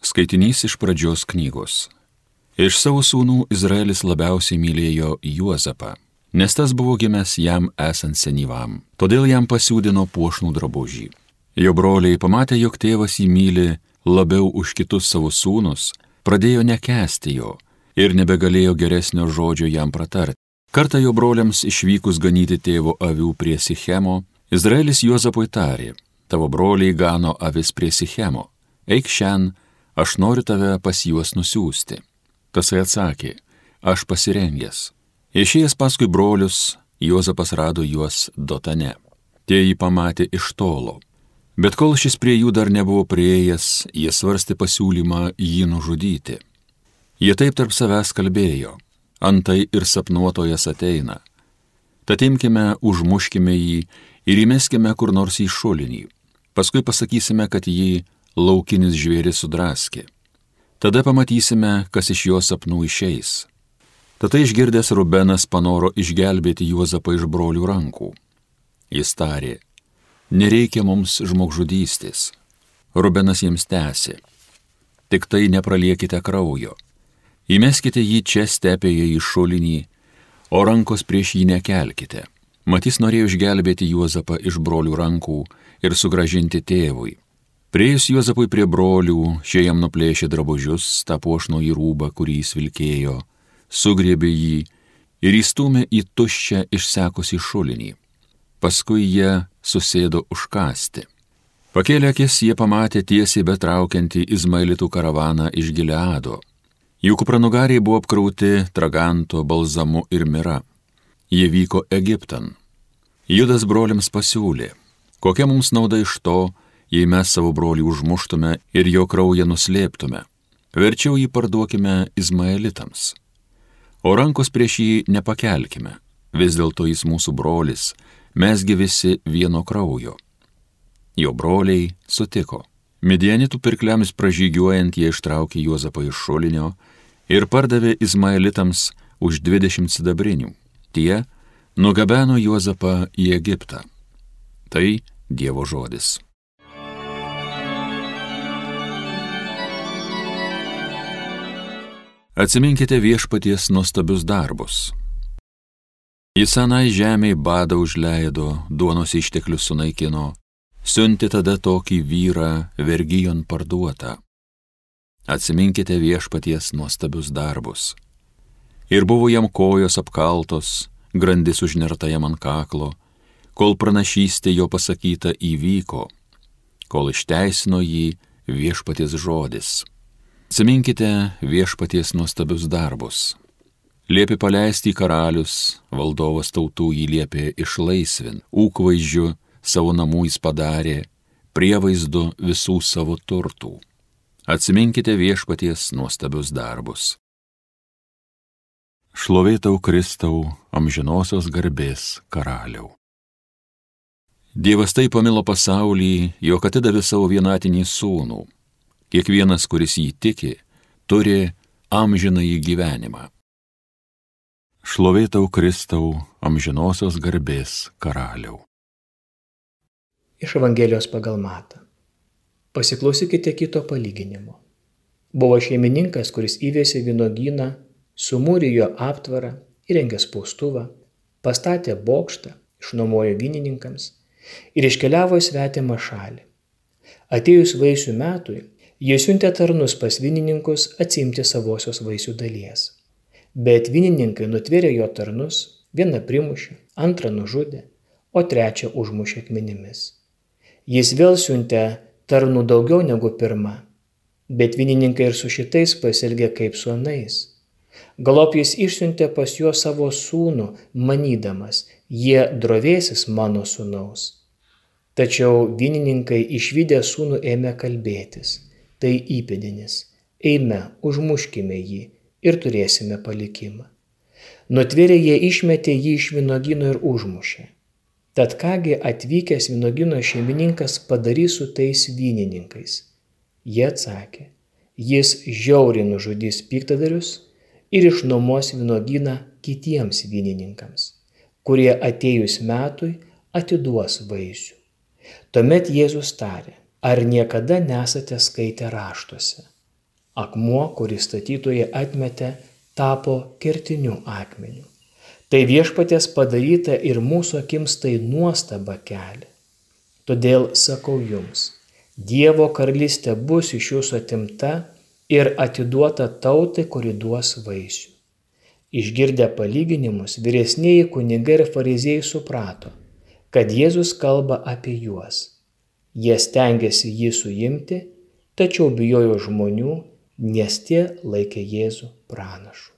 Skaitinys iš pradžios knygos. Iš savo sūnų Izraelis labiausiai mylėjo Juozapą, nes tas buvo gimęs jam esant senyvam, todėl jam pasiūdino puošnų drabužį. Jo broliai pamatė, jog tėvas jį myli labiau už kitus savo sūnus, pradėjo nekesti jo ir nebegalėjo geresnio žodžio jam pratarti. Kartą jo broliams išvykus ganyti tėvo avių prie Sichemo, Izraelis Juozapui tarė, tavo broliai gano avis prie Sichemo, eik šiandien aš noriu tave pas juos nusiųsti. Tasai atsakė, aš pasirengęs. Išėjęs paskui brolius, Juozapas rado juos dotane. Tie jį pamatė iš tolo. Bet kol šis prie jų dar nebuvo prieėjęs, jie svarstė pasiūlymą jį nužudyti. Jie taip tarp savęs kalbėjo, antai ir sapnuotojas ateina. Tad imkime, užmuškime jį ir įmeskime kur nors į šulinį. Paskui pasakysime, kad jį laukinis žvėris sudraskė. Tada pamatysime, kas iš jo sapnų išeis. Tada išgirdęs Rubenas panoro išgelbėti Juozapą iš brolių rankų. Jis tarė, nereikia mums žmogžudystės. Rubenas jiems tęsė, tik tai nepraliekite kraujo. Įmeskite jį čia stepėje į šulinį, o rankos prieš jį nekelkite. Matys norėjo išgelbėti Juozapą iš brolių rankų ir sugražinti tėvui. Prieėjus Juozapui prie brolių, šie jam nuplėšė drabužius, tą puošno į rūbą, kurį jis vilkėjo, sugriebė jį ir įstumė į tuščią išsekusi šulinį. Paskui jie susėdo užkasti. Pakėlė akis, jie pamatė tiesiai betraukiantį Izmailitų karavaną iš Gileado. Jų kupranugariai buvo apkrauti traganto, balzamu ir mira. Jie vyko Egiptan. Judas broliams pasiūlė, kokia mums nauda iš to, jei mes savo brolį užmuštume ir jo kraują nuslėptume. Verčiau jį parduokime Izmaelitams. O rankos prieš jį nepakelkime, vis dėlto jis mūsų brolis, mesgi visi vieno kraujo. Jo broliai sutiko. Midianitų pirkliams pražygiuojant jie ištraukė Juozapą iš šulinio ir pardavė Izmaelitams už 20 sidabrinių. Tie nugabeno Juozapą į Egiptą. Tai Dievo žodis. Atsiminkite viešpaties nuostabius darbus. Jis senai žemiai badą užleido, duonos išteklius sunaikino, siunti tada tokį vyrą vergyjon parduotą. Atsiminkite viešpaties nuostabius darbus. Ir buvo jam kojos apkaltos, grandis užnerta jam ant kaklo, kol pranašystė jo pasakyta įvyko, kol išteisino jį viešpaties žodis. Atsiminkite viešpaties nuostabius darbus. Liepi paleisti į karalius, valdovas tautų jį liepė išlaisvin, ūkvaizdžiu savo namų jis padarė, prievaizdu visų savo turtų. Atsiminkite viešpaties nuostabius darbus. Šlovėtau Kristau, amžinosios garbės karaliau. Dievas taip pamilo pasaulį, jog atidavė savo vienatinį sūnų Kiekvienas, kuris jį tiki, turi amžinąjį gyvenimą. Šlovėtau Kristau, amžinosios garbės karaliau. Iš Evangelijos pagal matą. Pasiklausykite kito palyginimo. Buvo šeimininkas, kuris įvėsė vynogyną, sumūrijo aptvarą, įrengė spaustuvą, pastatė bokštą, išnuomojo vynininkams ir iškeliavo į svetimą šalį. Atėjus vaisių metui, Jie siuntė tarnus pas vynininkus atsimti savosios vaisių dalies. Bet vynininkai nutvėrė jo tarnus, vieną primušė, antrą nužudė, o trečią užmušė akmenimis. Jis vėl siuntė tarnų daugiau negu pirmą, bet vynininkai ir su šitais pasielgė kaip su anais. Galop jis išsiuntė pas juos savo sūnų, manydamas, jie drovėsis mano sūnaus. Tačiau vynininkai išvykę sūnų ėmė kalbėtis tai įpėdinis. Eime, užmuškime jį ir turėsime palikimą. Nutvėrė jie išmetė jį iš vinogino ir užmušė. Tad kągi atvykęs vinogino šeimininkas padarys su tais vynininkais? Jie atsakė, jis žiauriai nužudys piktadarius ir išnuomos vynogyną kitiems vynininkams, kurie atėjus metui atiduos vaisių. Tuomet Jėzus tarė, Ar niekada nesate skaitę raštuose? Akmuo, kurį statytojai atmetė, tapo kertiniu akmeniu. Tai viešpatės padaryta ir mūsų akims tai nuostaba kelia. Todėl sakau jums, Dievo karalystė bus iš jūsų atimta ir atiduota tautai, kuri duos vaisių. Išgirdę palyginimus, vyresnėji kunigai ir fariziejai suprato, kad Jėzus kalba apie juos. Jie stengiasi jį suimti, tačiau bijojo žmonių, nes tie laikė Jėzų pranašu.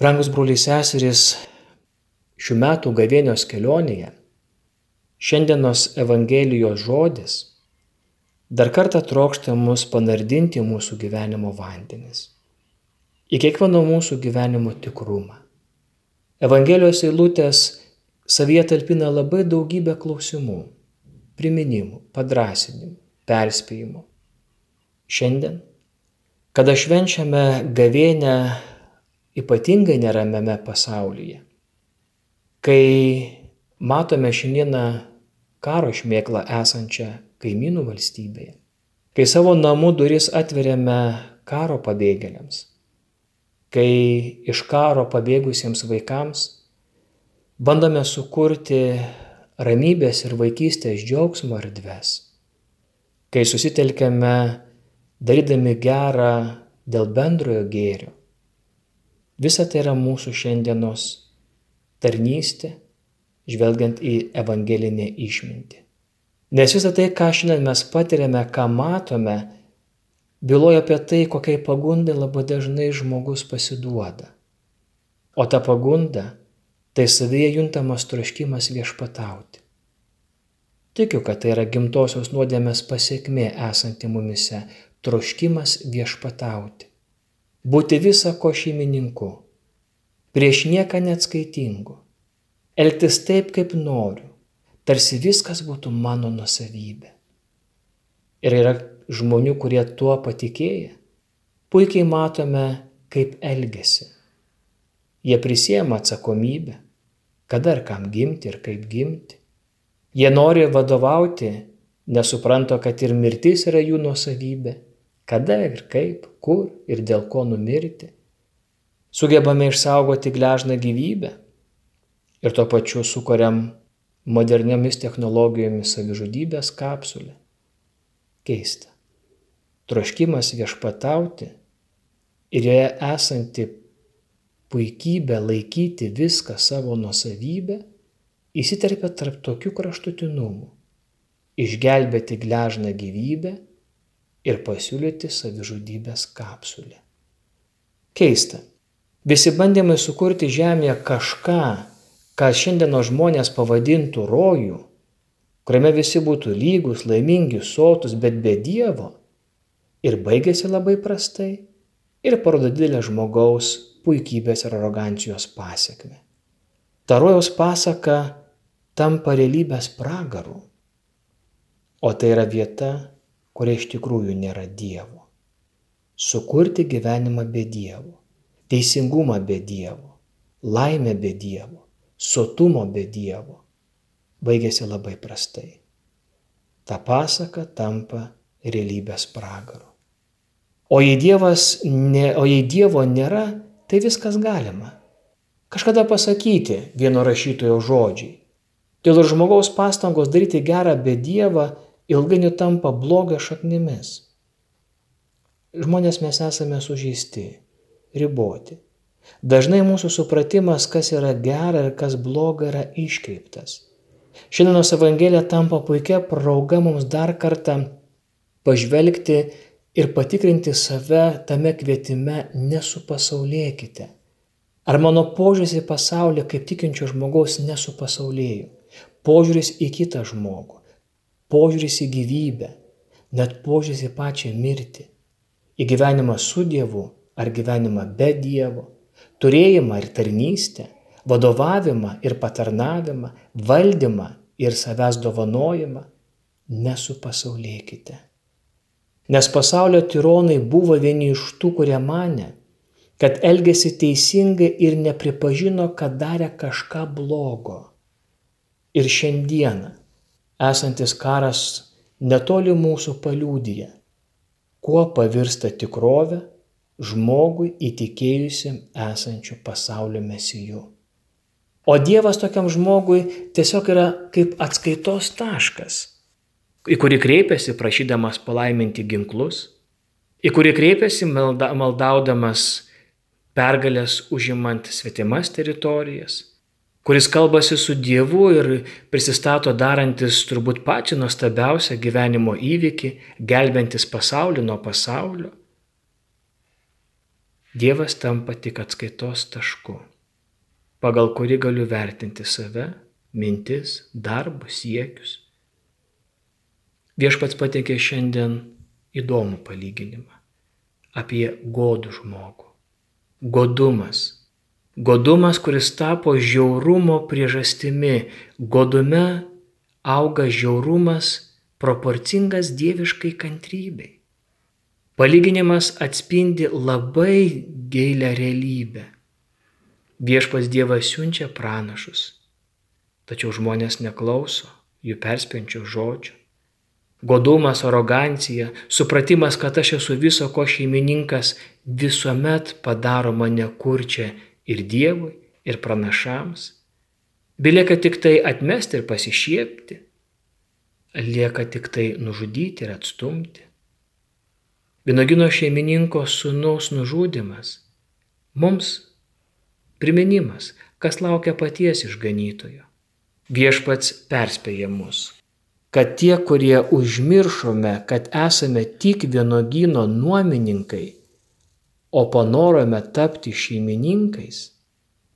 Rangus broliai seserys, šių metų gavėnios kelionėje šiandienos Evangelijos žodis dar kartą trokšta mus panardinti mūsų gyvenimo vandenis, į kiekvieno mūsų gyvenimo tikrumą. Evangelijos eilutės savyje talpina labai daugybę klausimų, priminimų, padrasinimų, perspėjimų. Šiandien, kada švenčiame gavėnę ypatingai neramiame pasaulyje. Kai matome šiandieną karo šmėklą esančią kaimynų valstybėje, kai savo namų duris atveriame karo pabėgėliams, kai iš karo pabėgusiems vaikams bandome sukurti ramybės ir vaikystės džiaugsmo erdves, kai susitelkiame darydami gerą dėl bendrojo gėrio, Visa tai yra mūsų šiandienos tarnystė, žvelgiant į evangelinę išmintį. Nes visą tai, ką šiandien mes patiriame, ką matome, byloja apie tai, kokiai pagundai labai dažnai žmogus pasiduoda. O ta pagunda - tai savyje juntamas troškimas viešpatauti. Tikiu, kad tai yra gimtosios nuodėmės pasiekmė esanti mumise - troškimas viešpatauti būti visa ko šeimininku, prieš nieką neatskaitingu, elgtis taip, kaip noriu, tarsi viskas būtų mano nusavybė. Ir yra žmonių, kurie tuo patikėję, puikiai matome, kaip elgesi. Jie prisiema atsakomybę, kada ir kam gimti ir kaip gimti. Jie nori vadovauti, nesupranto, kad ir mirtis yra jų nusavybė kada ir kaip, kur ir dėl ko numirti. Sugebame išsaugoti gležną gyvybę ir tuo pačiu sukuriam moderniomis technologijomis savižudybės kapsulę. Keista. Troškimas viešpatauti ir joje esanti puikybė laikyti viską savo nusavybę įsiterpia tarp tokių kraštutinumų - išgelbėti gležną gyvybę ir pasiūlyti savižudybės kapsulę. Keista. Visi bandymai sukurti žemėje kažką, ką šiandieno žmonės pavadintų rojų, kuriame visi būtų lygus, laimingi, sotus, bet be Dievo, ir baigėsi labai prastai, ir parodo didelę žmogaus puikybės ir arogancijos pasiekme. Tarojaus pasaka tampa realybės pragaru, o tai yra vieta, kuria iš tikrųjų nėra Dievo. Sukurti gyvenimą be Dievo, teisingumą be Dievo, laimę be Dievo, sotumo be Dievo baigėsi labai prastai. Ta pasaka tampa realybės pragaru. O jei, dievas, ne, o jei Dievo nėra, tai viskas galima. Kažkada pasakyti vieno rašytojo žodžiai. Dėl žmogaus pastangos daryti gerą be Dievą ilgainiui tampa blogio šaknimis. Žmonės mes esame sužeisti, riboti. Dažnai mūsų supratimas, kas yra gera ir kas bloga, yra iškreiptas. Šiandienos Evangelija tampa puikia prauga mums dar kartą pažvelgti ir patikrinti save tame kvietime nesupasaulėkite. Ar mano požiūris į pasaulį kaip tikinčio žmogaus nesupasaulėjo? Požiūris į kitą žmogų požiūris į gyvybę, net požiūris į pačią mirtį, į gyvenimą su Dievu ar gyvenimą be Dievo, turėjimą ir tarnystę, vadovavimą ir patarnavimą, valdymą ir savęs dovanojimą, nesupasaulėkite. Nes pasaulio tironai buvo vieni iš tų, kurie mane, kad elgėsi teisingai ir nepripažino, kad darė kažką blogo. ir šiandieną esantis karas netoli mūsų paliūdija, kuo pavirsta tikrovė žmogui įtikėjusiam esančių pasaulio mesijų. O Dievas tokiam žmogui tiesiog yra kaip atskaitos taškas, į kurį kreipiasi prašydamas palaiminti ginklus, į kurį kreipiasi malda, maldaudamas pergalės užimant svetimas teritorijas, kuris kalbasi su Dievu ir prisistato darantis turbūt pačią nuostabiausią gyvenimo įvykį, gelbintis pasaulį nuo pasaulio. Dievas tampa tik atskaitos tašku, pagal kurį galiu vertinti save, mintis, darbus, siekius. Viešpats pateikė šiandien įdomų palyginimą apie godų žmogų. Godumas Godumas, kuris tapo žiaurumo priežastimi. Godume auga žiaurumas proporcingas dieviškai kantrybei. Palyginimas atspindi labai gilę realybę. Viešpas Dievas siunčia pranašus, tačiau žmonės neklauso jų perspėjančių žodžių. Godumas, arogancija, supratimas, kad aš esu viso ko šeimininkas, visuomet padaro mane kurčia ir Dievui, ir pranašams. Belieka tik tai atmesti ir pasišiepti, lieka tik tai nužudyti ir atstumti. Vinogino šeimininko sūnaus nužudimas mums priminimas, kas laukia paties išganytojo. Viešpats perspėja mus, kad tie, kurie užmiršome, kad esame tik vienogino nuomininkai, o panorome tapti šeimininkais,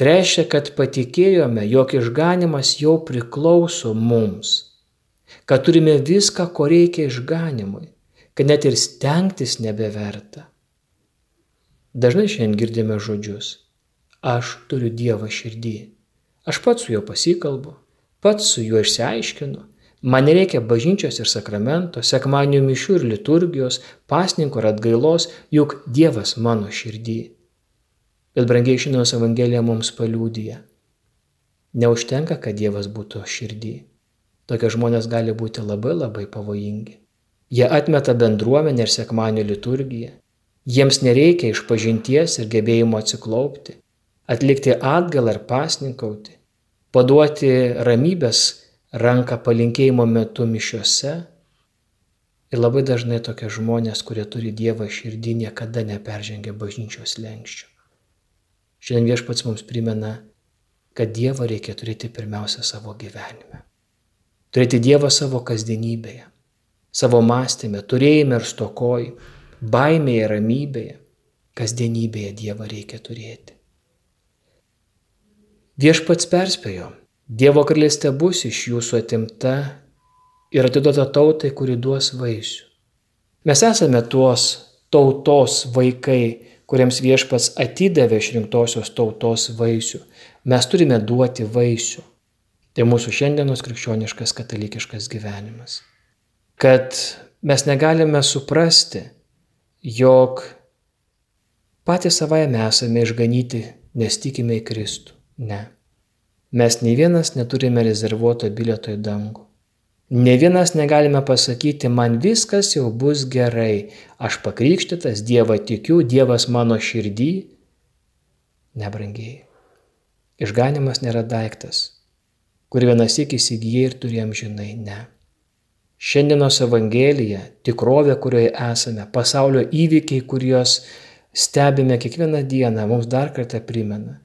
reiškia, kad patikėjome, jog išganimas jau priklauso mums, kad turime viską, ko reikia išganimui, kad net ir stengtis nebeverta. Dažnai šiandien girdime žodžius - aš turiu Dievą širdį, aš pats su juo pasikalbu, pats su juo išsiaiškinu, Man nereikia bažnyčios ir sakramento, sekmanių mišių ir liturgijos, pasninko ir atgailos, juk Dievas mano širdį. Bet brangiai šiandienos Evangelija mums paliūdija. Neužtenka, kad Dievas būtų širdį. Tokie žmonės gali būti labai labai pavojingi. Jie atmeta bendruomenę ir sekmanių liturgiją. Jiems nereikia išpažinties ir gebėjimo atsiklaupti, atlikti atgalą ir pasninkauti, paduoti ramybės ranką palinkėjimo metu mišiuose. Ir labai dažnai tokie žmonės, kurie turi Dievą širdį, niekada neperžengia bažnyčios lenkščių. Šiandien viešpats mums primena, kad Dievą reikia turėti pirmiausia savo gyvenime. Turėti Dievą savo kasdienybėje, savo mąstymė, turėjime ir stokoj, baimėje, ramybėje, kasdienybėje Dievą reikia turėti. Viešpats perspėjo, Dievo karalystė bus iš jūsų atimta ir atiduota tautai, kuri duos vaisių. Mes esame tuos tautos vaikai, kuriems viešpats atidavė išrinktosios tautos vaisių. Mes turime duoti vaisių. Tai mūsų šiandienos krikščioniškas katalikiškas gyvenimas. Kad mes negalime suprasti, jog patys savaime esame išganyti, nes tikime į Kristų. Ne. Mes nei vienas neturime rezervuoto bilieto į dangų. Ne vienas negalime pasakyti, man viskas jau bus gerai, aš pakrikštytas, Dievą tikiu, Dievas mano širdį. Nebrangiai. Išganimas nėra daiktas, kur vienas iki įsigijai ir turėjom žinai, ne. Šiandienos Evangelija, tikrovė, kurioje esame, pasaulio įvykiai, kuriuos stebime kiekvieną dieną, mums dar kartą primena,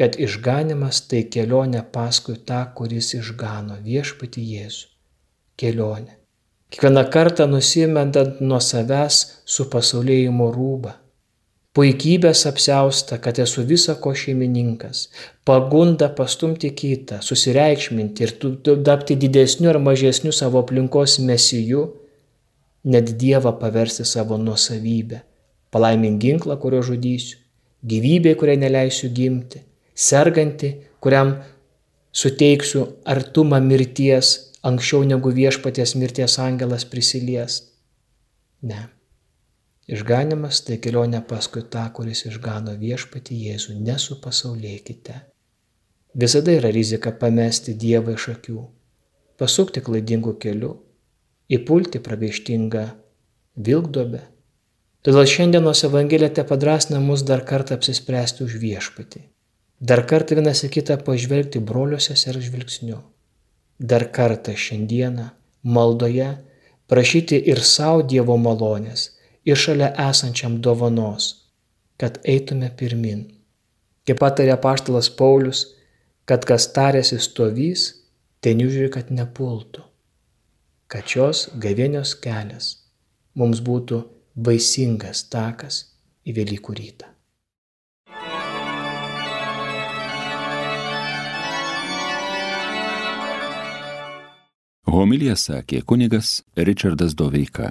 kad išganimas tai kelionė paskui tą, kuris išgano viešpati Jėzų. Kelionė. Kiekvieną kartą nusimendant nuo savęs su pasaulėjimo rūba. Puikybės apsausta, kad esu visa ko šeimininkas. Pagunda pastumti kitą, susireikšminti ir tapti didesniu ar mažesniu savo aplinkos mesiju, net Dievą paversti savo nuosavybę. Palaimink ginklą, kurio žudysiu, gyvybė, kurią neleisiu gimti, serganti, kuriam suteiksiu artumą mirties anksčiau negu viešpaties mirties angelas prisilies. Ne. Išganimas tai kelionė paskui tą, kuris išgano viešpati Jėzų, nesupasaulėkite. Visada yra rizika pamesti Dievą iš akių, pasukti klaidingų kelių, įpulti pragaištingą vilkdobę. Todėl šiandienos Evangelija te padrasina mus dar kartą apsispręsti už viešpatį. Dar kartą vienas į kitą pažvelgti broliuose ir žvilgsniu. Dar kartą šiandieną maldoje prašyti ir savo Dievo malonės, ir šalia esančiam dovanos, kad eitume pirmin. Kaip patarė paštalas Paulius, kad kas tarėsi stovys, ten žiūri, kad nepultų. Kad šios gavėnios kelias mums būtų vaisingas takas į Velykų rytą. Homilija sakė kunigas Richardas Doveika.